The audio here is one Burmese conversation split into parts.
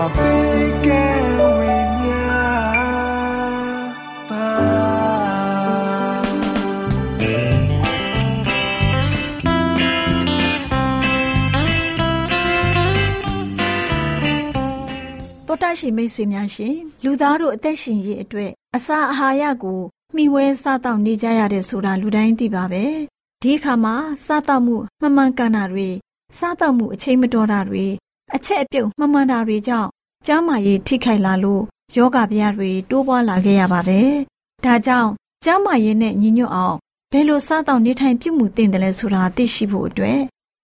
တောတရှိမိတ်ဆွေများရှင်လူသားတို့အသက်ရှင်ရေးအတွက်အစာအာဟာရကိုမှီဝဲစားတောက်နေကြရတဲ့ဆိုတာလူတိုင်းသိပါပဲဒီအခါမှာစားတောက်မှုမှန်မှန်ကန်တာတွေစားတောက်မှုအချိန်မတော်တာတွေ အချက်အပြုတ်မှန်မှန်တာတွေကြောင့်ကျန်းမာရေးထိခိုက်လာလို့ယောဂဗျာတွေတိုးပွားလာခဲ့ရပါတယ်။ဒါကြောင့်ကျန်းမာရေးနဲ့ညီညွတ်အောင်ဘယ်လိုစားတော့နေထိုင်ပြုမှုသင့်တယ်လဲဆိုတာသိရှိဖို့အတွက်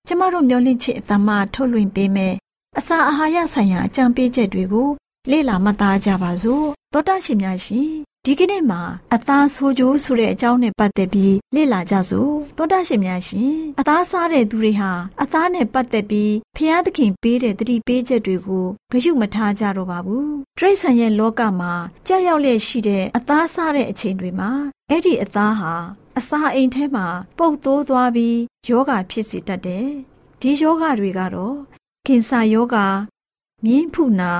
ကျမတို့မျှဝင့်ချစ်အသမထုတ်လွှင့်ပေးမယ်အစာအာဟာရဆိုင်ရာအကြံပေးချက်တွေကိုလေ့လာမှတ်သားကြပါစို့သောတာရှင်များရှင် ဒီကနေ့မှာအသားဆိုးကျိုးဆိုတဲ့အကြောင်းနဲ့ပတ်သက်ပြီးလေ့လာကြစို့သောတာရှင်များရှင်အသားစားတဲ့သူတွေဟာအသားနဲ့ပတ်သက်ပြီးဖျားသခင်ပေးတဲ့တတိပေးချက်တွေကိုဂရုမထားကြတော့ပါဘူးတရိษံရဲ့လောကမှာကြောက်ရောက်လျက်ရှိတဲ့အသားစားတဲ့အချိန်တွေမှာအဲ့ဒီအသားဟာအစာအိမ်ထဲမှာပုတ်သိုးသွားပြီးယောဂဖြစ်စေတတ်တယ်ဒီယောဂတွေကတော့ကင်ဆာယောဂမြင်းဖူနာ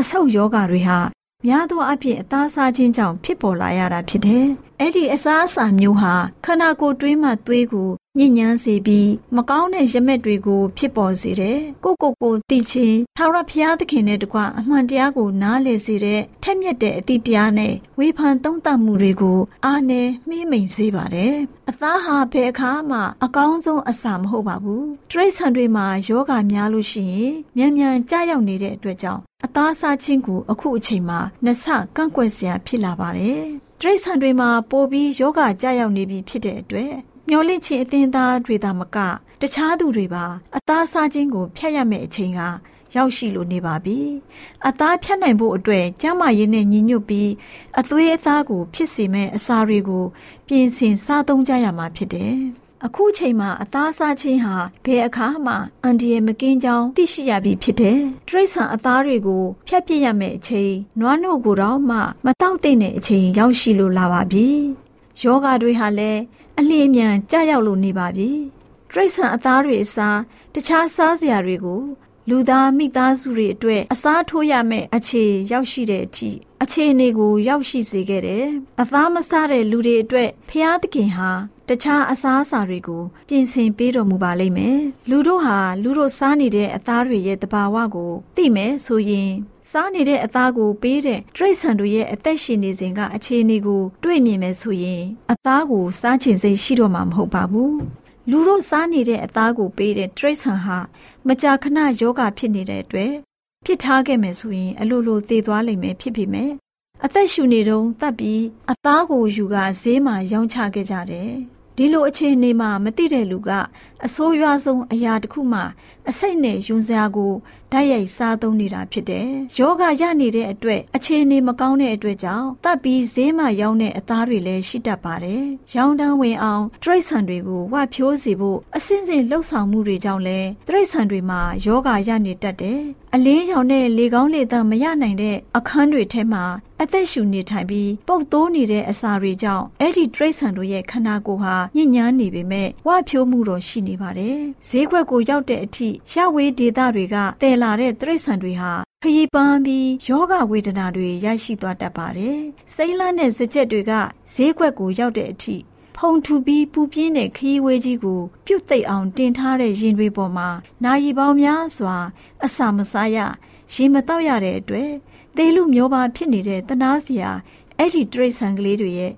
အဆုတ်ယောဂတွေဟာ များသောအားဖြင့်အသားစားခြင်းကြောင့်ဖြစ်ပေါ်လာရတာဖြစ်တယ်။ အဲ့ဒီအစားအစာမျိုးဟာခန္ဓာကိုယ်တွင်းမှသွေးကိုညစ်ညမ်းစေပြီးမကောင်းတဲ့ရမက်တွေကို ဖြစ်ပေါ်စေတယ်။ကိုကိုကိုသိချင်းထာဝရဘုရားသခင်နဲ့တကွအမှန်တရားကိုနားလည်စေတဲ့ထက်မြက်တဲ့အသည့်တရားနဲ့ဝေဖန်သုံးသပ်မှုတွေကိုအားနည်းမှီးမိန်စေပါတယ်။အသားဟာဘယ်အခါမှအကောင်းဆုံးအစာမဟုတ်ပါဘူး။တရိษံတွေမှာယောဂများလို့ရှိရင်မြန်မြန်ကြာရောက်နေတဲ့အတွက်ကြောင့်အသားစားခြင်းကိုအခုအချိန်မှာနှစ်ဆကန့်ကွက်စရာဖြစ်လာပါတယ်။ တရိษံတွေမှာပိုပြီးယောဂကြာရောက်နေပြီဖြစ်တဲ့အတွက်မျောလင့်ခြင်းအသင်းသားတွေသာမက တခြားသူတွေပါ အသားစားခြင်းကိုဖျက်ရမယ့်အချိန်ကရောက်ရှိလိုနေပါပြီ။အသားဖြတ်နိုင်ဖို့အတွက်ကျန်းမာရေးနဲ့ညီညွတ်ပြီးအသွေးအသားကို ဖြစ်စေမဲ့အစာတွေကို ပြင်ဆင်စားသုံးကြရမှာဖြစ်တယ်။ အခုချိန်မှာအသားစားခြင်းဟာဘယ်အခါမှအန်ဒီယမကင်းကြောင်းသိရှိရပြီဖြစ်တယ်။တရိษံအသားတွေကိုဖျက်ပစ်ရမယ့်အချိန်နွားနို့ကိုတော့မှမတောက်တဲ့အချိန်ရောက်ရှိလိုလာပါပြီ။ယောဂတွေဟာလည်းအလျင်မြန်ကြရောက်လို့နေပါပြီ။တရိษံအသားတွေအစားတခြားစားစရာတွေကိုလူသားမိသားစုတွေအတွက်အစားထိုးရမယ့်အခြေရောက်ရှိတဲ့အထိ အခြေအနေကို ရောက်ရှိစေခဲ့တယ်။အသားမစားတဲ့လူတွေအတွက်ဖျားသခင်ဟာတခြားအစားအစာတွေကို ပြင်ဆင်ပေးတော်မူပါလိမ့်မယ်။လူတို့ဟာလူတို့စားနေတဲ့အသားတွေရဲ့တဘာဝကိုသိမယ်ဆိုရင်စားနေတဲ့အသားကိုပေးတဲ့တရိษံတို့ရဲ့အသက်ရှင်နေစဉ်ကအခြေအနေကိုတွေ့မြင်မယ်ဆိုရင်အသားကိုစားချင်စိတ်ရှိတော့မှာမဟုတ်ပါဘူး။လူတို့စားနေတဲ့အသားကိုပေးတဲ့တရိษံဟာမကြာခဏယောဂဖြစ်နေတဲ့အတွက် ပြစ်ထားခဲ့မယ်ဆိုရင်အလိုလိုသေသွားလိမ့်မယ်ဖြစ်ပေမဲ့အသက်ရှူနေတုန်းတတ်ပြီးအသားကိုယူကဈေးမှာရောင်းချခဲ့ကြတယ်ဒီလိုအခြေအနေမှာမသိတဲ့လူကအဆိုးရွားဆုံးအရာတစ်ခုမှအစိတ်နဲ့ယွန်စရာကို ဓာတ်ရိုက်စားသုံးနေတာဖြစ်တယ်။ယောဂရနေတဲ့အတွက်အခြေအနေမကောင်းတဲ့အတွက်ကြောင့်တပ်ပြီးဈေးမှရောင်းတဲ့အသားတွေလည်းရှိတတ်ပါတယ်။ရောင်းတန်းဝင်အောင်တရိတ်ဆန်တွေကိုဝဖြိုးစီဖို့အစင်းစင်လှုပ်ဆောင်မှုတွေကြောင့်လည်းတရိတ်ဆန်တွေမှာယောဂရနေတတ်တယ်။အလင်းရောင်တဲ့လေကောင်းလေသန့်မရနိုင်တဲ့အခန်းတွေထဲမှာအသက်ရှူနေထိုင်ပြီးပုတ်သိုးနေတဲ့အစာတွေကြောင့်အဲ့ဒီတရိတ်ဆန်တို့ရဲ့ခန္ဓာကိုယ်ဟာညစ်ညမ်းနေပေမဲ့ဝဖြိုးမှုတော့ရှိနေပါတယ်။ဈေးခွက်ကိုရောက်တဲ့အထိရဝေးဒေသတွေကတည်လာတဲ့တရိတ်ဆန်တွေဟာခရီးပန်းပြီးယောဂဝေဒနာတွေရရှိသွားတတ်ပါတယ်။စိမ့်လန်းတဲ့စကြက်တွေကဈေးခွက်ကိုရောက်တဲ့အထိဖုံထူပြီးပူပြင်းတဲ့ခရီးဝေးကြီးကိုပြုတ်သိပ်အောင်တင်ထားတဲ့ရင်တွေပေါ်မှာနာရီပေါင်းများစွာ အစာမစားရရေမတောက်ရတဲ့အတွက်သေလူမျိုးပါဖြစ်နေတဲ့တနာစရာအဲ့ဒီတရိတ်ဆန်ကလေးတွေရဲ့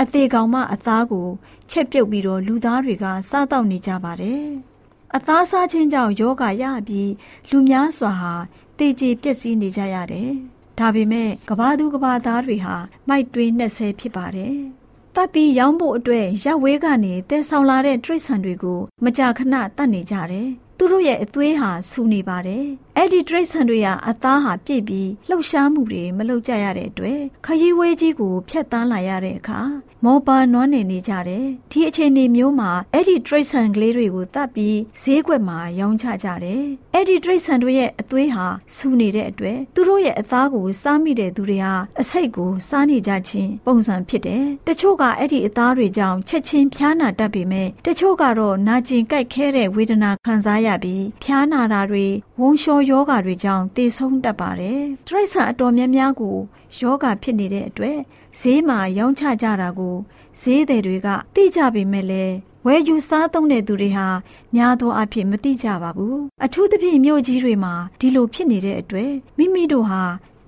အသေးကောင်မအသားကိုချက်ပြုတ်ပြီးတော့လူသားတွေကစားတော့နေကြပါတယ်။ အသားစားခြင်းကြောင့်ယောဂရပြီးလူများစွာဟာတေကျေပျက်စီးနေကြရတယ်။ဒါပေမဲ့ကဘာသူကဘာသားတွေဟာမိုက်တွင်းနှက်ဆဲဖြစ်ပါတယ်။တပ်ပြီးရောင်းဖို့အတွက်ရက်ဝဲကနေတဲဆောင်လာတဲ့တရိတ်ဆန်တွေကိုမကြာခဏတတ်နေကြတယ်။သူတို့ရဲ့အသွေးဟာဆူနေပါတယ်။ အဲ့ဒီတရိတ်ဆန်တွေကအသားဟာပြည့်ပြီးလှုပ်ရှားမှုတွေမလုပ်ကြရတဲ့အတွက်ခရီးဝေးကြီးကိုဖျက်တမ်းလာရတဲ့အခါမောပါနွမ်းနေနေကြတယ်။ဒီအခြေအနေမျိုးမှာအဲ့ဒီတရိတ်ဆန်ကလေးတွေကိုတတ်ပြီးဈေးကွက်မှာရောင်းချကြတယ်။အဲ့ဒီတရိတ်ဆန်တွေရဲ့အသွေးဟာဆူနေတဲ့အတွက်သူတို့ရဲ့အသားကိုစားမိတဲ့သူတွေဟာအဆိပ်ကိုစားနေကြခြင်းပုံစံဖြစ်တယ်။တချို့ကအဲ့ဒီအသားတွေကြောင့်ချက်ချင်းဖျားနာတတ်ပေမဲ့တချို့ကတော့နာကျင်ကြိုက်ခဲတဲ့ဝေဒနာခံစားရပြီးဖျားနာတာတွေဝုံလျှောယောဂါတွေကြောင့်သေဆုံးတတ်ပါတယ်။တရိษံအတော်များများကိုယောဂါဖြစ်နေတဲ့အတွက်ဈေးမှာရောင်းချကြတာကိုဈေးသည်တွေကသိကြပေမဲ့လည်းဝယ်ယူစားသုံးတဲ့သူတွေဟာများသောအားဖြင့်မသိကြပါဘူးအထူးသဖြင့်မြို့ကြီးတွေမှာဒီလိုဖြစ်နေတဲ့အတွက်မိမိတို့ဟာ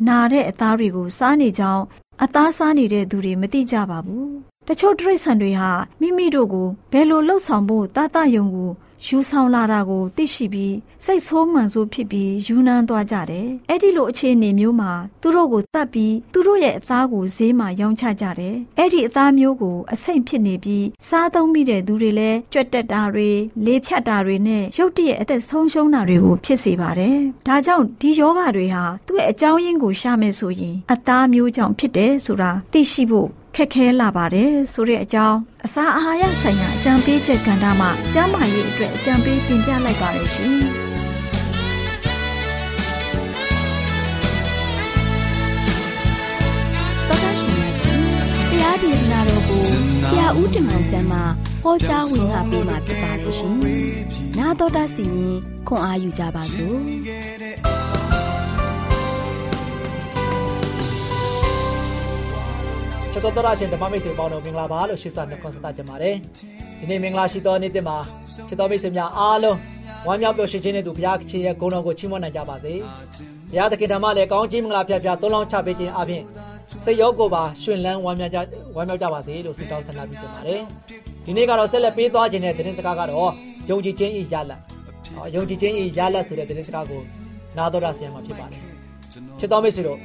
နာတဲ့အသားတွေကိုစားနေကြောင်းအသားစားနေတဲ့သူတွေမသိကြပါဘူးတချို့တရိษံတွေဟာမိမိတို့ကိုဘယ်လိုလှုပ်ဆောင်ဖို့တာတယုံကို ယူဆောင်လာတာကိုသိရှိပြီးစိတ်ဆိုးမှန်ဆိုးဖြစ်ပြီးယူနန်းသွားကြတယ်။အဲ့ဒီလိုအခြေအနေမျိုးမှာသူတို့ကိုတတ်ပြီးသူတို့ရဲ့အသားကိုဈေးမှာရောင်းချကြတယ်။အဲ့ဒီအသားမျိုးကိုအဆိပ်ဖြစ်နေပြီးစားသုံးမိတဲ့သူတွေလည်းကြွက်တက်တာတွေလေဖြတ်တာတွေနဲ့ရုတ်တရက်အသက်ဆုံးရှုံးတာတွေကိုဖြစ်စေပါတယ်။ဒါကြောင့်ဒီယောဂတွေဟာသူ့ရဲ့အကြောင်းရင်းကိုရှာမယ်ဆိုရင်အသားမျိုးကြောင့်ဖြစ်တယ်ဆိုတာသိရှိဖို့ ခက်ခဲလာပါတယ်ဆိုတဲ့အကြောင်းအစာအာဟာရဆိုင်ရာအကြံပေးချက်ကဏ္ဍမှာကျန်းမာရေးအတွက်အကြံပေးတင်ပြလိုက်ပါတယ်ရှင်။တော်တော်ရှင်များရှင်တရားဒေသနာတော်ကိုဆရာဦးတင်မောင်ဆန်းမှဟောကြားဝင်ငါပေးมาဖြစ်ပါတယ်ရှင်။နာတော်တာစီရင်ခွန်အားယူကြပါစို့။။ ချက်တော်တော်ရှင်ဓမ္မမိတ်ဆွေပေါင်းတို့မင်္ဂလာပါလို့ရှိစနှခွန်စတာကြပါတယ်။ဒီနေ့မင်္ဂလာရှိသောနေ့တင်မှာချက်တော်မိတ်ဆွေများအားလုံးဝမ်းမြောက်ပျော်ရွှင်ခြင်းနဲ့သူဘုရားခင်ရဲ့ဂုဏ်တော်ကိုချီးမွမ်းနိုင်ကြပါစေ။ဘုရားသခင်ဓမ္မလည်းကောင်းချီးမင်္ဂလာဖျားဖျားသုံးလောင်းချပေးခြင်းအပြင်စိတ်ရောကိုယ်ပါရှင်လန်းဝမ်းမြောက်ကြဝမ်းမြောက်ကြပါစေလို့ဆုတောင်းဆန္ဒပြုတင်ပါတယ်။ဒီနေ့ကတော့ဆက်လက်ပေးသွားခြင်းတဲ့သတင်းစကားကတော့ယုံကြည်ခြင်းဤရလတ်။ဟောယုံကြည်ခြင်းဤရလတ်ဆိုတဲ့သတင်းစကားကိုနာတော်ရဆရာမှာဖြစ်ပါတယ်။ချစ်တော်မိတ်ဆွေတို့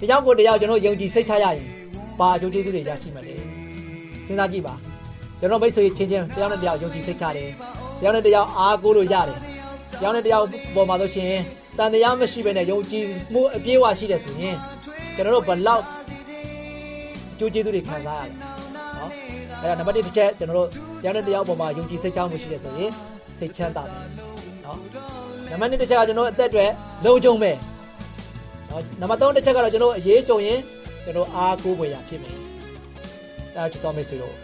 တယောက်ကိုတယောက်ကျွန်တော်ယုံကြည်စိတ်ချရရင် ပါအကျိုးကျေးဇူးတွေရရှိမှာလေစဉ်းစားကြည့်ပါကျွန်တော်မိတ်ဆွေချင်းချင်းတယောက်နဲ့တယောက်ယုံကြည်စိတ်ချတယ်တယောက်နဲ့တယောက်အားကိုးလို့ရတယ်တယောက်နဲ့တယောက်ပေါ်မှာဆိုရှင်တန်တရားမရှိဘဲနဲ့ယုံကြည်မှုအပြည့်အဝရှိတယ်ဆိုရင်ကျွန်တော်တို့ဘလောက်အကျိုးကျေးဇူးတွေခံစားရတယ်နော်အဲ့ဒါနံပါတ်1တစ်ချက်ကျွန်တော်တို့တယောက်နဲ့တယောက်ပေါ်မှာယုံကြည်စိတ်ချမှုရှိတယ်ဆိုရင်စိတ်ချမ်းသာတယ်နော်နံပါတ်2တစ်ချက်ကကျွန်တော်အသက်တွေလုံခြုံမယ်နော်နံပါတ်3တစ်ချက်ကတော့ကျွန်တော်အရေးကြုံရင် ကျွန်တော်အားကိုးဖွယ်ရဖြစ်မယ်။အဲချစ်တော်မိတ်ဆွေတို့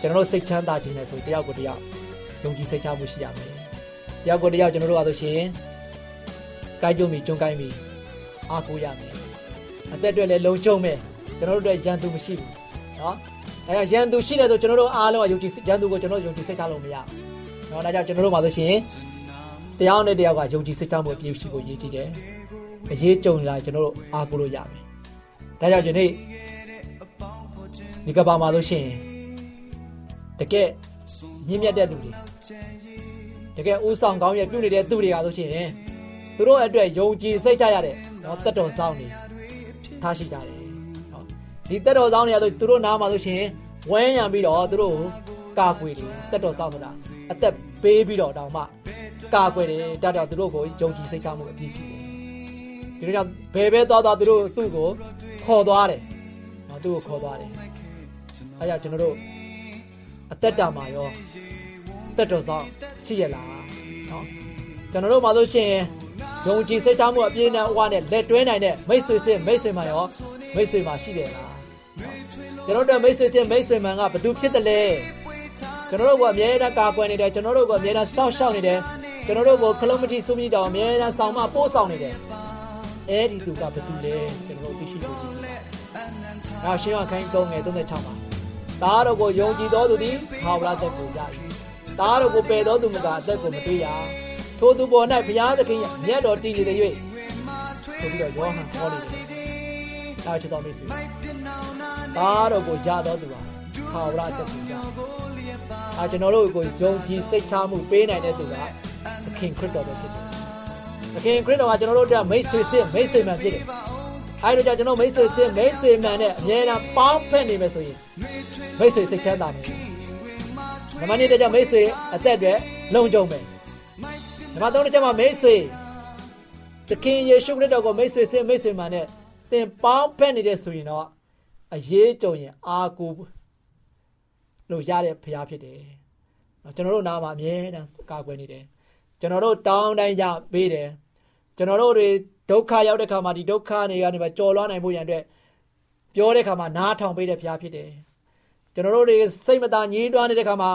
ကျွန်တော်စိတ်ချမ်းသာခြင်းနဲ့ဆိုတယောက်ကိုတယောက်ယုံကြည်စိတ်ချမှုရှိရမယ်။တယောက်ကိုတယောက်ကျွန်တော်တို့အားဆိုရှင်ကိုင်းကြုံပြီးကျုံကိုင်းပြီးအားကိုးရမယ်။အသက်တွေလည်းလုံခြုံမယ်။ကျွန်တော်တို့အတွက်ရန်သူမရှိဘူး။နော်။အဲရန်သူရှိတယ်ဆိုကျွန်တော်တို့အားလုံးကယုံကြည်ရန်သူကိုကျွန်တော်ယုံကြည်စိတ်ချလို့မရဘူး။နော်ဒါကြောင့်ကျွန်တော်တို့မှာဆိုရှင်တရားနဲ့တရားကယုံကြည်စိတ်ချမှုအပြည့်ရှိဖို့ရည်ကြည်တယ်။အရေးကြုံလာကျွန်တော်တို့အားကိုးလို့ရမယ်။ ဒါကြောင့်ဒီနေ့ဒီကဘာမှာလို့ရှိရင်တကယ်မြင့်မြတ်တဲ့လူတွေတကယ်ဦးဆောင်ကောင်းရဲ့ပြုနေတဲ့သူတွေကဆိုရှင်သူတို့အတွက်ယုံကြည်စိတ်ချရတဲ့နော်တက်တော်ဆောင်နေထားရှိကြတယ်နော်ဒီတက်တော်ဆောင်တွေကဆိုသူတို့နားမှာဆိုရှင်ဝန်းရံပြီးတော့သူတို့ကာကွယ်တယ်တက်တော်ဆောင်ဆိုတာအသက်ပေးပြီးတော့တောင်မှကာကွယ်တယ်ဒါကြောင့်သူတို့ကိုယုံကြည်စိတ်ချမှုအပြည့်ရှိတယ် ဒီလိုကြောင့်ဘယ်ပဲသွားသွားသူတို့သူ့ကိုခေါ်သွားတယ်နော်သူ့ကိုခေါ်သွားတယ်အဲကြောင့်ကျွန်တော်တို့အသက်တာမှာရောတက်တော်ဆောင်ရှိရလားနော်ကျွန်တော်တို့မှာဆိုရှင်ယုံကြည်စိတ်ချမှုအပြည့်နဲ့ဥဝနဲ့လက်တွဲနိုင်တဲ့မိတ်ဆွေစစ်မိတ်ဆွေမှရောမိတ်ဆွေမှရှိတယ်လားကျွန်တော်တို့မိတ်ဆွေစစ်မိတ်ဆွေမှကဘသူဖြစ်တယ်လဲကျွန်တော်တို့ကအမြဲတမ်းကာကွယ်နေတယ်ကျွန်တော်တို့ကအမြဲတမ်းစောင့်ရှောက်နေတယ်ကျွန်တော်တို့ကိုခလုံးမတိစုမိတောင်အမြဲတမ်းဆောင်မပို့ဆောင်နေတယ် အဲ့ဒီသူကဘသူလဲကျွန်တော်တို့သိရှိဖို့ဒီ။နောက်ရှင်းရခိုင်း3ငယ်36ပါ။သားတော်ကိုယုံကြည်တော်သူသည်ဟာဝရသက်ကိုရ၏။သားတော်ကိုပယ်တော်သူမကအသက်ကိုမတွေ့ရ။ထိုသူပေါ်၌ဘုရားသခင်မြတ်တော်တည်နေ၍ဆိုပြီးတော့ယောဟန်ဟောနေတယ်။နောက်ချစ်တော်မိတ်ဆွေ။သားတော်ကိုရတော်သူဟာဟာဝရသက်ကိုရ။အဲကျွန်တော်တို့ကိုယုံကြည်စိတ်ချမှုပေးနိုင်တဲ့သူကသခင်ခရစ်တော်ပဲဖြစ်တယ်။ သခင်ခရစ်တော်ကကျွန်တော်တို့အတွက်မိတ်ဆွေစစ်မိတ်ဆွေမှန်ဖြစ်တယ်။အဲဒီတော့ကျွန်တော်မိတ်ဆွေစစ်မိတ်ဆွေမှန်နဲ့အမြဲတမ်းပေါင်းဖက်နေမယ်ဆိုရင်မိတ်ဆွေစိတ်ချမ်းသာမယ်။နံပါတ်1တကြမိတ်ဆွေအသက်တွေလုံခြုံမယ်။နံပါတ်3တကြမှာမိတ်ဆွေသခင်ယေရှုခရစ်တော်ကိုမိတ်ဆွေစစ်မိတ်ဆွေမှန်နဲ့သင်ပေါင်းဖက်နေတဲ့ဆိုရင်တော့အရေးကြုံရင်အာကိုလို့ရတဲ့ဖရားဖြစ်တယ်။နော်ကျွန်တော်တို့နားမှာအမြဲတမ်းကာကွယ်နေတယ်။ ကျွန်တော်တို့တောင်းတိုင်းရပေးတယ်။ကျွန်တော်တို့တွေဒုက္ခရောက်တဲ့ခါမှာဒီဒုက္ခတွေကနေပါကြော်လွှားနိုင်ဖို့ရန်အတွက်ပြောတဲ့ခါမှာနားထောင်ပေးတဲ့ဖရားဖြစ်တယ်။ကျွန်တော်တို့တွေစိတ်မသာညှိတွားနေတဲ့ခါမှာ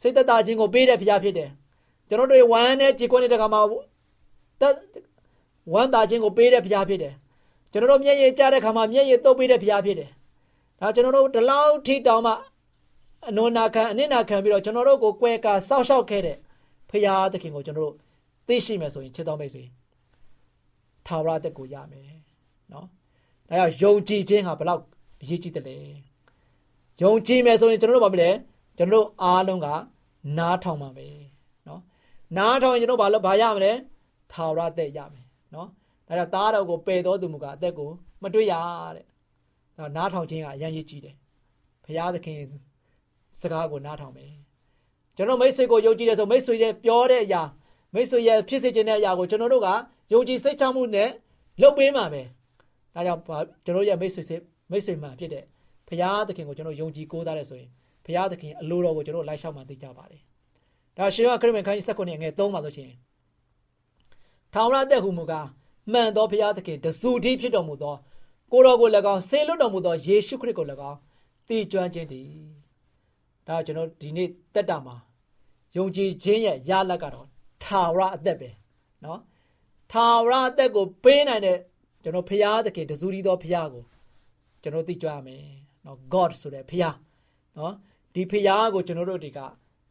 စိတ်သက်သာခြင်းကိုပေးတဲ့ဖရားဖြစ်တယ်။ကျွန်တော်တို့တွေဝမ်းနဲ့ကြေကွက်နေတဲ့ခါမှာတက်ဝမ်းသာခြင်းကိုပေးတဲ့ဖရားဖြစ်တယ်။ကျွန်တော်တို့မျက်ရည်ကျတဲ့ခါမှာမျက်ရည်တုပ်ပေးတဲ့ဖရားဖြစ်တယ်။ဒါကျွန်တော်တို့ဒီလောက်ထိတောင်မှအနုနာခံအနစ်နာခံပြီးတော့ကျွန်တော်တို့ကိုကွဲကာစောက်ရှောက်ခဲ့တဲ့ ဖရာသခင်ကိုကျွန်တော်တို့သိရှိမယ်ဆိုရင်ချစ်တော်မိတ်ဆွေထာဝရတက်ကိုရမယ်နော်ဒါကြောင့်ယုံကြည်ခြင်းဟာဘလောက်အရေးကြီးတယ်လဲယုံကြည်မယ်ဆိုရင်ကျွန်တော်တို့ဘာဖြစ်လဲကျွန်တော်တို့အားလုံးကနားထောင်ပါမယ်နော်နားထောင်ရင်ကျွန်တော်ဘာလို့ဘာရမလဲထာဝရတက်ရမယ်နော်ဒါကြောင့်သားတော်ကိုပယ်တော်သူမူကအသက်ကိုမတွေ့ရတဲ့ဒါနားထောင်ခြင်းကအရန်ရေးကြည့်တယ်ဘုရားသခင်စကားကိုနားထောင်မယ် ကျွန်တော်မိတ်ဆွေကိုယုံကြည်တယ်ဆိုမိတ်ဆွေရဲ့ပြောတဲ့အရာမိတ်ဆွေရဲ့ဖြစ်စေခြင်းတဲ့အရာကိုကျွန်တော်တို့ကယုံကြည်စိတ်ချမှုနဲ့လုပ်ပေးမှာပဲဒါကြောင့်ကျွန်တော်ရဲ့မိတ်ဆွေစစ်မိတ်ဆွေမှဖြစ်တဲ့ဘုရားသခင်ကိုကျွန်တော်ယုံကြည်ကိုးစားတယ်ဆိုရင်ဘုရားသခင်အလိုတော်ကိုကျွန်တော်လိုက်လျှောက်မှသိကြပါတယ်ဒါရှင်ရခရစ်ဝင်ခန်းကြီး၁၉ငယ်3ပါလို့ရှိရင်ထာဝရသက်ဟုမူကားမှန်သောဘုရားသခင်တဆူတည်းဖြစ်တော်မူသောကိုတော်ကို၎င်းဆေလွတ်တော်မူသောယေရှုခရစ်ကို၎င်းတည်ကျွမ်းခြင်းတည် ဒါကျွန်တော်ဒီနေ့တက်တာမှာယုံကြည်ခြင်းရဲ့ရလတ်ကတော့ထာဝရအသက်ပဲเนาะထာဝရအသက်ကိုပေးနိုင်တဲ့ကျွန်တော်ဖရာသခင်တဇူရီသောဖရာကိုကျွန်တော်သိကြရမယ်เนาะ God ဆိုတဲ့ဖရာเนาะဒီဖရာကိုကျွန်တော်တို့ဒီက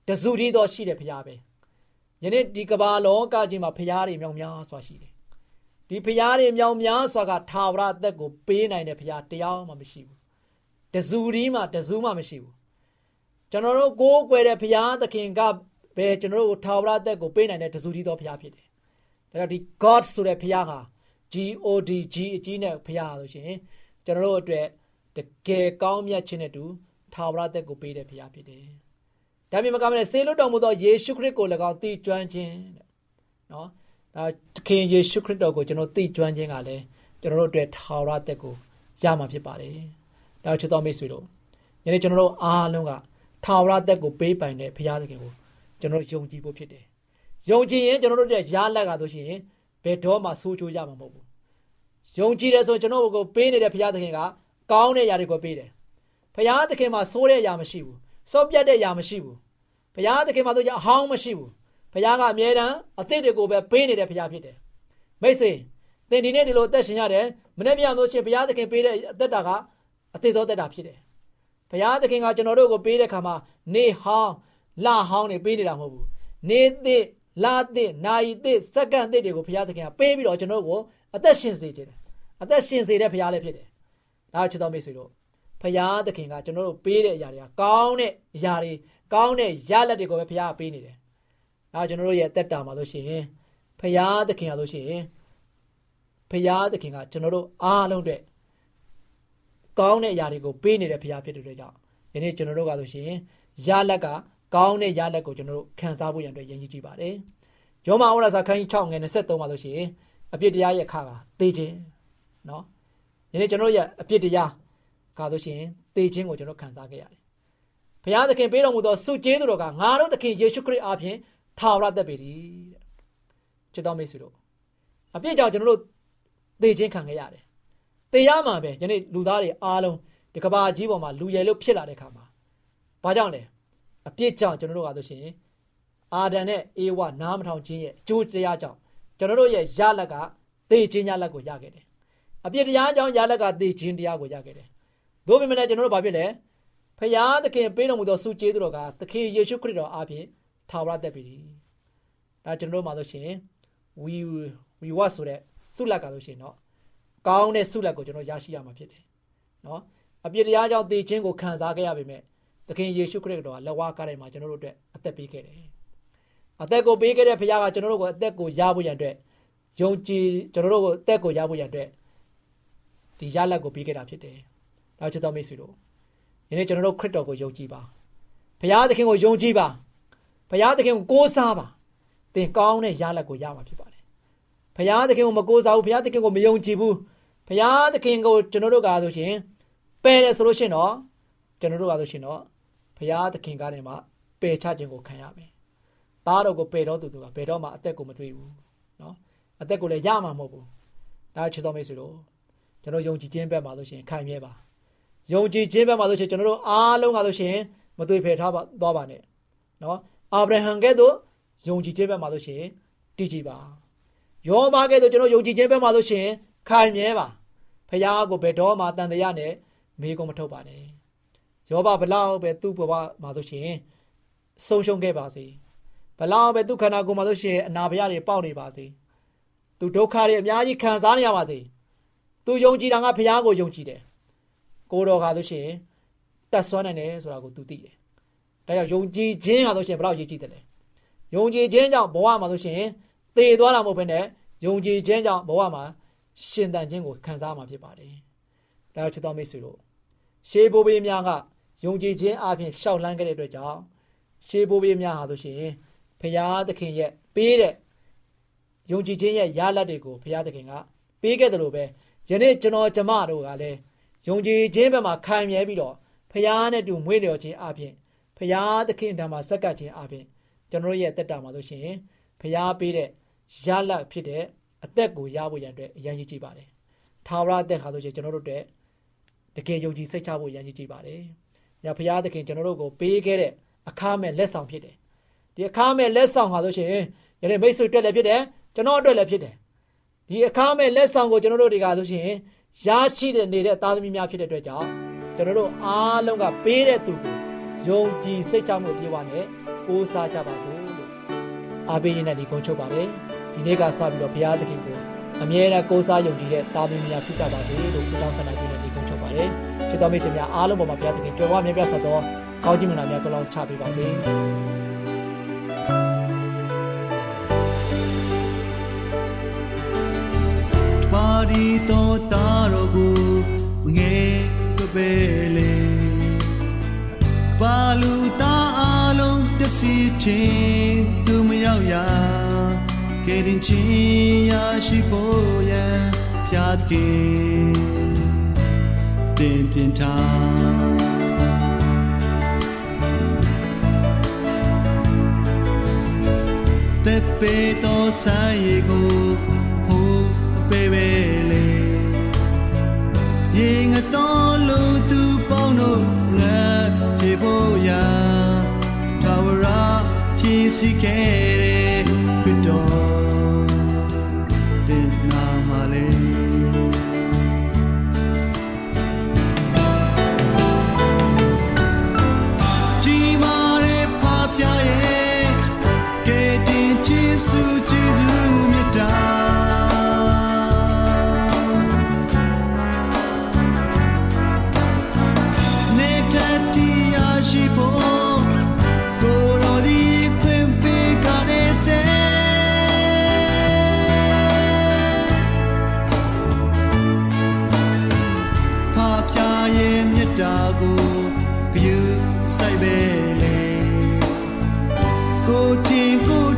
တဇူရီသောရှိတဲ့ဖရာပဲယနေ့ဒီကမ္ဘာလောကကြီးမှာဖရာတွေမြောင်များစွာရှိတယ်ဒီဖရာတွေမြောင်များစွာကထာဝရအသက်ကိုပေးနိုင်တဲ့ဖရာတရားမှမရှိဘူးတဇူရီမှတဇူးမှမရှိဘူး ကျွန်တော်တို့ကိုးကွယ်တဲ့ဘုရားသခင်ကပဲကျွန်တော်တို့ထာဝရအသက်ကိုပေးနိုင်တဲ့တဇူတီတော်ဘုရားဖြစ်တယ်။ဒါကြောင့်ဒီ God ဆိုတဲ့ဘုရားဟာ God G အကြီးနဲ့ဘုရားဆိုရှင်ကျွန်တော်တို့အတွက်တကယ်ကောင်းမြတ်ခြင်းနဲ့တူထာဝရအသက်ကိုပေးတဲ့ဘုရားဖြစ်တယ်။ဒါမြင်မကမနဲ့ဆေလွတ်တော်မူသောယေရှုခရစ်ကို၎င်းသိကျွမ်းခြင်းတဲ့။နော်။ဒါခင်ယေရှုခရစ်တော်ကိုကျွန်တော်သိကျွမ်းခြင်းကလည်းကျွန်တော်တို့အတွက်ထာဝရအသက်ကိုရမှာဖြစ်ပါတယ်။ဒါချစ်တော်မိတ်ဆွေတို့ယနေ့ကျွန်တော်တို့အားလုံးက ထာဝရသက်ကိုပေးပိုင်တဲ့ဘုရားသခင်ကိုကျွန်တော်ယုံကြည်ဖို့ဖြစ်တယ်။ယုံကြည်ရင်ကျွန်တော်တို့ရဲ့ရားလက်ကဆိုရှင်ဘယ်တော့မှဆိုးချိုးရမှာမဟုတ်ဘူး။ယုံကြည်တယ်ဆိုကျွန်တော်ကိုပေးနေတဲ့ဘုရားသခင်ကကောင်းတဲ့အရာတွေကိုပေးတယ်။ဘုရားသခင်မှာဆိုးတဲ့အရာမရှိဘူး။စော့ပြတ်တဲ့အရာမရှိဘူး။ဘုရားသခင်မှာဆိုကြအဟောင်းမရှိဘူး။ဘုရားကအမြဲတမ်းအသစ်တွေကိုပဲပေးနေတဲ့ဘုရားဖြစ်တယ်။မိတ်ဆွေသင်ဒီနေ့ဒီလိုအသက်ရှင်ရတယ်။မနေ့ပြန်လို့ချင်းဘုရားသခင်ပေးတဲ့အသက်တာကအသစ်သောသက်တာဖြစ်တယ်။ ဘုရားသခင်ကကျွန်တော်တို့ကိုပေးတဲ့ခါမှာနေဟောင်းလဟောင်းနေပေးနေတာမဟုတ်ဘူးနေသစ်လာသစ်နာယီသစ်စက္ကန့်သစ်တွေကိုဘုရားသခင်ကပေးပြီးတော့ကျွန်တော်တို့ကိုအသက်ရှင်စေခြင်းတယ်အသက်ရှင်စေတဲ့ဘုရားလည်းဖြစ်တယ်ဒါချစ်တော်မိတ်ဆွေတို့ဘုရားသခင်ကကျွန်တော်တို့ပေးတဲ့အရာတွေကကောင်းတဲ့အရာတွေကောင်းတဲ့ရလက်တွေကိုပဲဘုရားကပေးနေတယ်ဒါကျွန်တော်တို့ရဲ့အသက်တာမှာလို့ရှိရင်ဘုရားသခင်ကလို့ရှိရင်ဘုရားသခင်ကကျွန်တော်တို့အားလုံးအတွက် ကောင်းတဲ့အရာတွေကိုပေးနေတဲ့ဘုရားဖြစ်တဲ့အတွက်ကြောင့်ယနေ့ကျွန်တော်တို့ကဆိုရှင်ရလက်ကကောင်းတဲ့ရလက်ကိုကျွန်တော်တို့ခံစားဖို့ရန်အတွက်ရည်ရည်ကြည့်ပါတယ်။ယယောမဩရစာခန်းကြီး6ငယ်23မှာဆိုရှင်အပြစ်တရားရဲ့ခါကသေခြင်းနော်ယနေ့ကျွန်တော်ရဲ့အပြစ်တရားကဆိုရှင်သေခြင်းကိုကျွန်တော်ခံစားခဲ့ရတယ်ဘုရားသခင်ပေးတော်မူသောစုကျေးဇူးတော်ကငါတို့သခင်ယေရှုခရစ်အားဖြင့်ထာဝရသက်ပေတည်းတဲ့ချစ်တော်မိတ်ဆွေတို့အပြစ်ကြောင့်ကျွန်တော်တို့သေခြင်းခံခဲ့ရတယ် သေရမှာပဲယနေ့လူသားတွေအားလုံးဒီကဘာကြီးပေါ်မှာလူရည်လို့ဖြစ်လာတဲ့ခါမှာဘာကြောင့်လဲအပြစ်ကြောင့်ကျွန်တော်တို့ကဆိုရှင်အာဒံနဲ့အေဝနားမထောင်ခြင်းရဲ့အကျိုးတရားကြောင့်ကျွန်တော်တို့ရဲ့ရလက်ကသေခြင်းရလက်ကိုရခဲ့တယ်အပြစ်တရားကြောင့်ရလက်ကသေခြင်းတရားကိုရခဲ့တယ်သို့ပေမဲ့ကျွန်တော်တို့ဘာဖြစ်လဲဖယားသခင်ပေးတော်မူသောစုကျေးဇူးတော်ကသခင်ယေရှုခရစ်တော်အားဖြင့်ထာဝရသက်ပြီဒါကျွန်တော်တို့မှာဆိုရှင် we we what ဆိုတဲ့ဆုလက်ကဆိုရှင်เนาะ ကောင်းတဲ့ဆုလက်ကိုကျွန်တော်ရရှိရမှာဖြစ်တယ်နော်အပြစ်တရားကြောင့်သေခြင်းကိုခံစားခဲ့ရပေမဲ့သခင်ယေရှုခရစ်တော်ကလက်ဝါးကားတိုင်းမှာကျွန်တော်တို့အတွက်အသက်ပေးခဲ့တယ်အသက်ကိုပေးခဲ့တဲ့ဘုရားကကျွန်တော်တို့ကိုအသက်ကိုရဖို့ရန်အတွက်ယုံကြည်ကျွန်တော်တို့ကိုအသက်ကိုရဖို့ရန်အတွက်ဒီရလက်ကိုပေးခဲ့တာဖြစ်တယ်နောက်ချစ်တော်မိတ်ဆွေတို့ယနေ့ကျွန်တော်တို့ခရစ်တော်ကိုယုံကြည်ပါဘုရားသခင်ကိုယုံကြည်ပါဘုရားသခင်ကိုကိုးစားပါသင်ကောင်းတဲ့ရလက်ကိုရမှာဖြစ်ပါ ဘုရားသခင်ကိုမကိုးစားဘူးဘုရားသခင်ကိုမယုံကြည်ဘူး။ဘုရားသခင်ကိုကျွန်တော်တို့ကဆိုရှင်ပယ်တယ်ဆိုလို့ရှိရင်တော့ကျွန်တော်တို့ကဆိုရှင်တော့ဘုရားသခင်ကနေမှပယ်ချခြင်းကိုခံရမယ်။သားတော်ကိုပယ်တော်သူကဘယ်တော့မှအသက်ကိုမတွေ့ဘူး။နော်။အသက်ကိုလည်းရမှာမဟုတ်ဘူး။ဒါချစ်တော်မိတ်ဆွေတို့ကျွန်တော်ယုံကြည်ခြင်းဘက်မှာဆိုရှင်ခိုင်မြဲပါ။ယုံကြည်ခြင်းဘက်မှာဆိုရှင်ကျွန်တော်တို့အားလုံးကဆိုရှင်မတွေ့ဖယ်ထားပါသွားပါနဲ့။နော်။အာဗြဟံကဲ့သို့ယုံကြည်ခြင်းဘက်မှာဆိုရှင်တည်ကြည်ပါ။ ယောဘကဲ့သို့ကျွန်တော်ယုံကြည်ခြင်းဘက်မှာဆိုရှင်ခိုင်မြဲပါ။ဖခင်ကိုဘယ်တော့မှတန်တရားနဲ့မေးကုန်မထုတ်ပါနဲ့။ယောဘဘလောက်ပဲသူ့ဘဝမှာဆိုရှင်ဆုံးရှုံးခဲ့ပါစေ။ဘလောက်ပဲသူ့ခန္ဓာကိုယ်မှာဆိုရှင်အနာဗျာတွေပေါက်နေပါစေ။သူဒုက္ခတွေအများကြီးခံစားနေရပါစေ။သူယုံကြည်တာကဖခင်ကိုယုံကြည်တယ်။ကိုတော်ကဆိုရှင်တက်ဆွမ်းနိုင်တယ်ဆိုတာကိုသူသိတယ်။ဒါကြောင့်ယုံကြည်ခြင်းဟာဆိုရှင်ဘလောက်ရည်ကြည်တယ်လဲ။ယုံကြည်ခြင်းကြောင့်ဘဝမှာဆိုရှင် သေသွားတာမဟုတ်ဘဲနဲ့ယုံကြည်ခြင်းကြောင့်ဘဝမှာရှင်သန်ခြင်းကိုခံစားမှာဖြစ်ပါတယ်။ဒါကြောင့်ချစ်တော်မိတ်ဆွေတို့ရှေးဘိုးဘေးများကယုံကြည်ခြင်းအပြင်ရှောက်လန်းခဲ့တဲ့အတွက်ကြောင့်ရှေးဘိုးဘေးများဟာဆိုရှင်ဖရာသခင်ရဲ့ပေးတဲ့ယုံကြည်ခြင်းရဲ့ရလဒ်တွေကိုဖရာသခင်ကပေးခဲ့တယ်လို့ပဲယနေ့ကျွန်တော်ကျမတို့ကလည်းယုံကြည်ခြင်းဘက်မှာခံမြဲပြီးတော့ဖရာနဲ့တူမွေးလျော်ခြင်းအပြင်ဖရာသခင်တံမှာစက္ကပ်ခြင်းအပြင်ကျွန်တော်ရဲ့တက်တာမှာဆိုရှင် ဖရာပေးတဲ့ရလဒ်ဖြစ်တဲ့အသက်ကိုရဖို့ရန်အတွက်အရင်ကြီးကြည့်ပါတယ်။ထာဝရအသက်ခါဆိုရှင်ကျွန်တော်တို့အတွက်တကယ်ယုံကြည်စိတ်ချဖို့ရန်ကြီးကြည့်ပါတယ်။ညဘုရားသခင်ကျွန်တော်တို့ကိုပေးခဲ့တဲ့အခါမဲ့လက်ဆောင်ဖြစ်တယ်။ဒီအခါမဲ့လက်ဆောင်ဟာဆိုရှင်ယနေ့မိတ်ဆွေတက်လည်းဖြစ်တယ်ကျွန်တော်အတွက်လည်းဖြစ်တယ်။ဒီအခါမဲ့လက်ဆောင်ကိုကျွန်တော်တို့တွေကဆိုရှင်ရရှိတဲ့နေတဲ့သားသမီးများဖြစ်တဲ့အတွက်ကြောင့်ကျွန်တော်တို့အားလုံးကပေးတဲ့သူကိုယုံကြည်စိတ်ချမှုပြေဝနဲ့ကိုးစားကြပါစို့လို့ အားပေးရင်းနဲ့ဒီကုန်းချုပ်ပါတယ်ဒီနေ့ကစပြီးတော့ဘုရားသခင်ကိုအမြဲတမ်းကိုးစားယုံကြည်တဲ့သားသမီးများဖြစ်ကြပါစေလို့ဆုတောင်းဆန္ဒပြုနေဒီကုန်းချုပ်ပါတယ်ချစ်တော်မိတ်ဆွေများအားလုံးပေါ်မှာဘုရားသခင်ကြွယ်ဝမြတ်ပြတ်ဆက်သောကောင်းချီးမင်္ဂလာများတောင်းချပေးပါစေပါရီတော်တာတော်ကိုငယ်ကပဲလေဘာလူသားအလုံးပျက် စီးခြင်းသူမရောက်ရာကဲရင်ချင်းရရှိဖို့ရန်ဖြတ်ကေတင်ပြင်ထားတဲ့ပေတော်ဆိုင်ကိုဟိုပေပေလေရင်ငတော် ဖြ တ်တာကိုဂယုဆိုင်ပဲလေကိုတင်ကို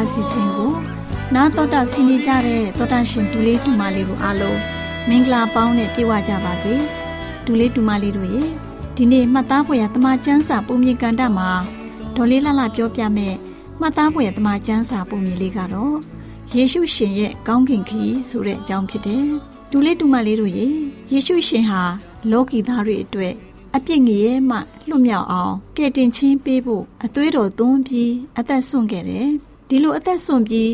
အသားမြန်မာအစီအစဉ်ကိုနားတော်တာဆင်းနေကြတဲ့တောတာရှင်ဒူလေးဒူမလေးတို့အားလုံးမင်္ဂလာပေါင်းနဲ့ပြည့်ဝကြပါစေဒူလေးဒူမလေးတို့ရေဒီနေ့မှတ်သားဖွယ်ရတမချန်းစာပုံမြင်ကန်တာမှာဒေါ်လေးလှလှပြောပြမယ်မှတ်သားဖွယ်ရတမချန်းစာပုံမြင်လေးကတော့ယေရှုရှင်ရဲ့ကောင်းကင်ခရီးဆိုတဲ့အကြောင်းဖြစ်တယ်ဒူလေးဒူမလေးတို့ရေယေရှုရှင်ဟာလောကီသားတွေအတွက်အပြစ်ငရဲမှလွတ်မြောက်အောင်ကယ်တင်ခြင်းပေးဖို့အသွေးတော်သွန်းပြီးအသက်ဆွန့်ခဲ့တယ်။ ဒီလိုအသက်ဆွန့်ပြီး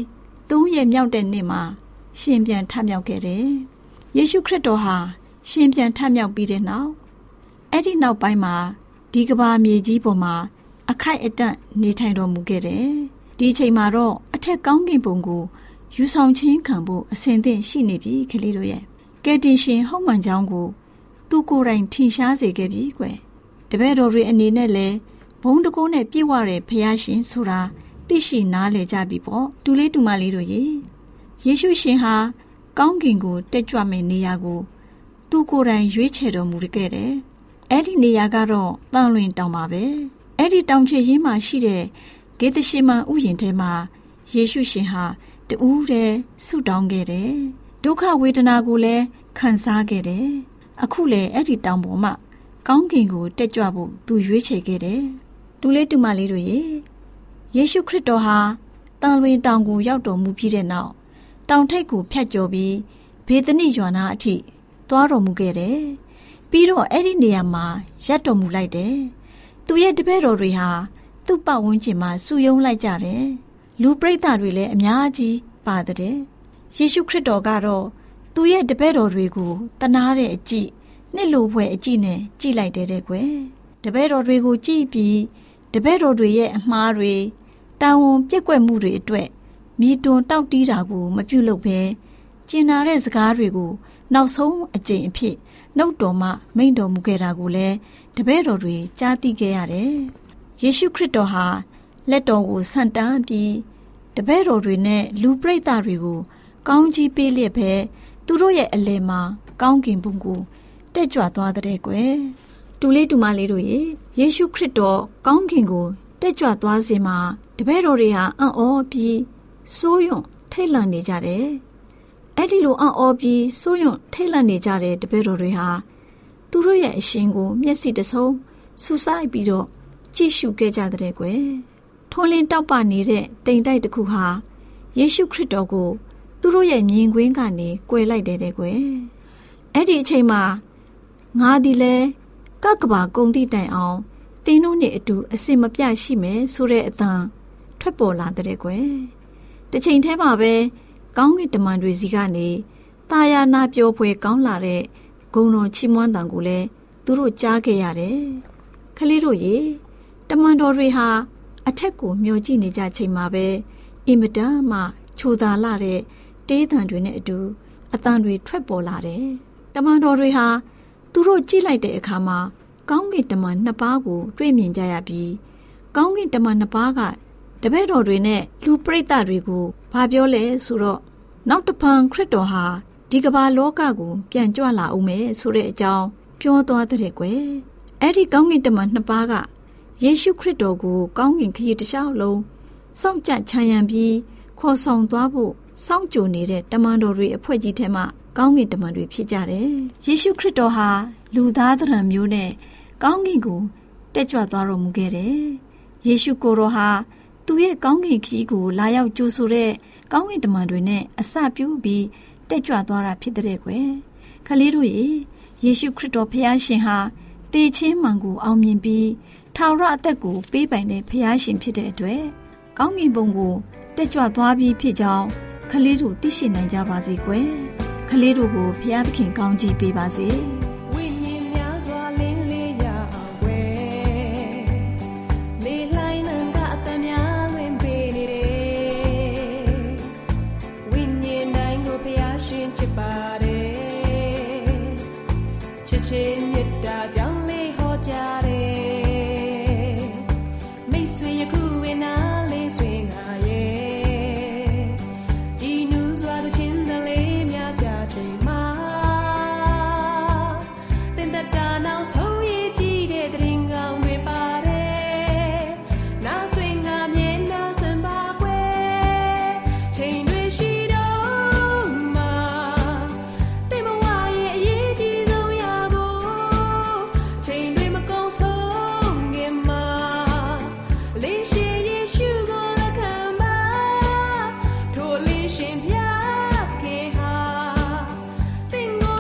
သုံးရက်မြောက်တဲ့နေ့မှာရှင်ပြန်ထမြောက်ခဲ့တယ်။ယေရှုခရစ်တော်ဟာရှင်ပြန်ထမြောက်ပြီးတဲ့နောက်အဲ့ဒီနောက်ပိုင်းမှာဒီကဘာမြေကြီးပေါ်မှာအခိုက်အတန့်နေထိုင်တော်မူခဲ့တယ်။ဒီအချိန်မှာတော့အထက်ကောင်းကင်ဘုံကိုယူဆောင်ခြင်းခံဖို့အစဉ်သင့်ရှိနေပြီကလေးတို့ရဲ့ကယ်တင်ရှင်ဟုတ်မှန်ကြောင်းကို သူကိုယ်တိုင်ထင်ရှားစေခဲ့ပြီကွယ်တပည့်တော်တွေအနေနဲ့လည်းဘုံတကိုးနဲ့ပြည့်ဝတဲ့ဖះရှင်ဆိုတာ သိရှိနားလည်ကြပြီပေါ့တူလေးတူမလေးတို့ရေယေရှုရှင်ဟာကောင်းကင်ကိုတက်ကြွမယ့်နေရာကိုသူကိုယ်တိုင်ရွေးချယ်တော်မူခဲ့တယ်အဲ့ဒီနေရာကတော့တန်လွင်တောင်ပါပဲအဲ့ဒီတောင်ချေရင်းမှာရှိတဲ့ဂေသရှိမန်ဥယျာဉ်ထဲမှာယေရှုရှင်ဟာတူးတဲ့ဆုတောင်းခဲ့တယ်ဒုက္ခဝေဒနာကိုလည်းခံစားခဲ့တယ်အခုလေအဲ့ဒီတောင်ပေါ်မှာကောင်းကင်ကိုတက်ကြွဖို့သူရွေးချယ်ခဲ့တယ်။တူလေးတူမလေးတို့ရေ ယေရှုခရစ်တော်ဟာတန်လွင်တောင်ကိုရောက်တော်မူပြီးတဲ့နောက်တောင်ထိပ်ကိုဖြတ်ကျော်ပြီးဘေသနိယွာနာအထိသွားတော်မူခဲ့တယ်။ပြီးတော့အဲ့ဒီနေရာမှာရပ်တော်မူလိုက်တယ်။သူရဲ့တပည့်တော်တွေဟာသူ့ပတ်ဝန်းကျင်မှာစုယုံလိုက်ကြတယ်။လူပရိသတ်တွေလည်းအများကြီးပါတဲ့။ယေရှုခရစ်တော်ကတော့သူ့ရဲ့တပည့်တော်တွေကိုတနာတဲ့အကြည့်နှစ်လိုဖွဲအကြည့်နဲ့ကြည့်လိုက်တဲ့တဲ့ကွယ်တပည့်တော်တွေကိုကြည့်ပြီးတပည့်တော်တွေရဲ့အမှားတွေ တာဝန်ပြက်ကွက်မှုတွေအတွက်မိတွန်တောက်တီးတာကို မပြုလုပ်ဘဲကျင်နာတဲ့စကားတွေကို နောက်ဆုံးအကြိမ်အဖြစ်နှုတ်တော်မှမိန့်တော်မူခဲ့တာကိုလည်းတပည့်တော်တွေကြားသိခဲ့ရတယ်ယေရှုခရစ်တော်ဟာလက်တော်ကိုဆန့်တန်းပြီးတပည့်တော်တွေနဲ့လူပရိသတ်တွေကို ကောင်းကြီးပေးလျက်ပဲသူတို့ရဲ့အလယ်မှာကောင်းကင်ဘုံကိုတက်ကြွသွားတဲ့ကွယ်တူလေးတူမလေးတို့ရေယေရှုခရစ်တော်ကောင်းကင်ကို တက်ကြွသွားစေမှာတပည့်တော်တွေဟာအံ့ဩပြီးစိုးရွံ့ထိတ်လန့်နေကြတယ်အဲ့ဒီလိုအံ့ဩပြီးစိုးရွံ့ထိတ်လန့်နေကြတဲ့တပည့်တော်တွေဟာသူတို့ရဲ့အရှင်ကို မျက်စိတဆုံးစူဆိုင်ပြီးတော့ကြည့်ရှုခဲ့ကြတဲ့ကွယ်ထွန်းလင်းတောက်ပနေတဲ့တိမ်တိုက်တစ်ခုဟာယေရှုခရစ်တော်ကို သူတို့ရဲ့မြင်ကွင်းကနေကွယ်လိုက်တယ်တဲ့ကွယ်အဲ့ဒီအချိန်မှာငါဒီလဲကကဘာကုံတိတိုင်အောင် တင်းတို့နဲ့အတူအစင်မပြရှိမယ်ဆိုတဲ့အတန်ထွက်ပေါ်လာတဲ့ကွယ်တစ်ချိန်တည်းမှာပဲကောင်းကင်တမန်တွေစီကနေတာယာနာပြောဖွယ်ကောင်းလာတဲ့ဂုံတော်ချီးမွမ်းတန်ကိုလည်းသူတို့ကြားခဲ့ရတယ်ခလေးတို့ရေတမန်တော်တွေဟာအထက်ကိုမျောကြည့်နေကြချိန်မှာပဲအင်မတန်မှချိုသာလာတဲ့တေးသံတွေနဲ့အတူအတန်တွေထွက်ပေါ်လာတယ်။တမန်တော်တွေဟာသူတို့ကြည့်လိုက်တဲ့အခါမှာ ကောင်းကင်တမန်နှစ်ပါးကို တွေ့မြင်ကြရပြီးကောင်းကင်တမန်နှစ်ပါးကတပည့်တော်တွေနဲ့လူပရိသတ်တွေကိုဘာပြောလဲဆိုတော့နောက်တဖန်ခရစ်တော်ဟာဒီကမ္ဘာလောကကို ပြန်ကြွလာအောင်မယ်ဆိုတဲ့အကြောင်းပြောသွားတဲ့ကွယ်အဲ့ဒီကောင်းကင်တမန်နှစ်ပါးကယေရှုခရစ်တော်ကိုကောင်းကင်ခရီးတစ်လျှောက်လုံးစောင့်ကြချမ်းရံပြီးခေါ်ဆောင်သွားဖို့စောင့်ကြိုနေတဲ့တမန်တော်တွေအဖွဲ့ကြီးထဲမှာကောင်းကင်တမန်တွေဖြစ်ကြတယ်။ယေရှုခရစ်တော်ဟာလူသားသဏ္ဍာန်မျိုးနဲ့ ကောင်းကင်ကိုတက်ကြွသွားတော်မူခဲ့တယ်။ယေရှုကိုယ်တော်ဟာသူ့ရဲ့ကောင်းကင်ခရီးကိုလာရောက်ကြိုဆိုတဲ့ကောင်းကင်တမန်တွေနဲ့အစပြုပြီးတက်ကြွသွားတာဖြစ်တဲ့ကွယ်။ခလေးတို့ရေယေရှုခရစ်တော်ဖျားရှင်ဟာတေချင်းမှန်ကိုအောင်မြင်ပြီးထာဝရအသက်ကိုပေးပိုင်တဲ့ဖျားရှင်ဖြစ်တဲ့အတွက်ကောင်းကင်ဘုံကိုတက်ကြွသွားပြီးဖြစ်ကြောင်းကလေးတို့သိရှိနိုင်ကြပါစေကွယ်ကလေးတို့ကိုဖျားသခင်ကောင်းချီးပေးပါစေ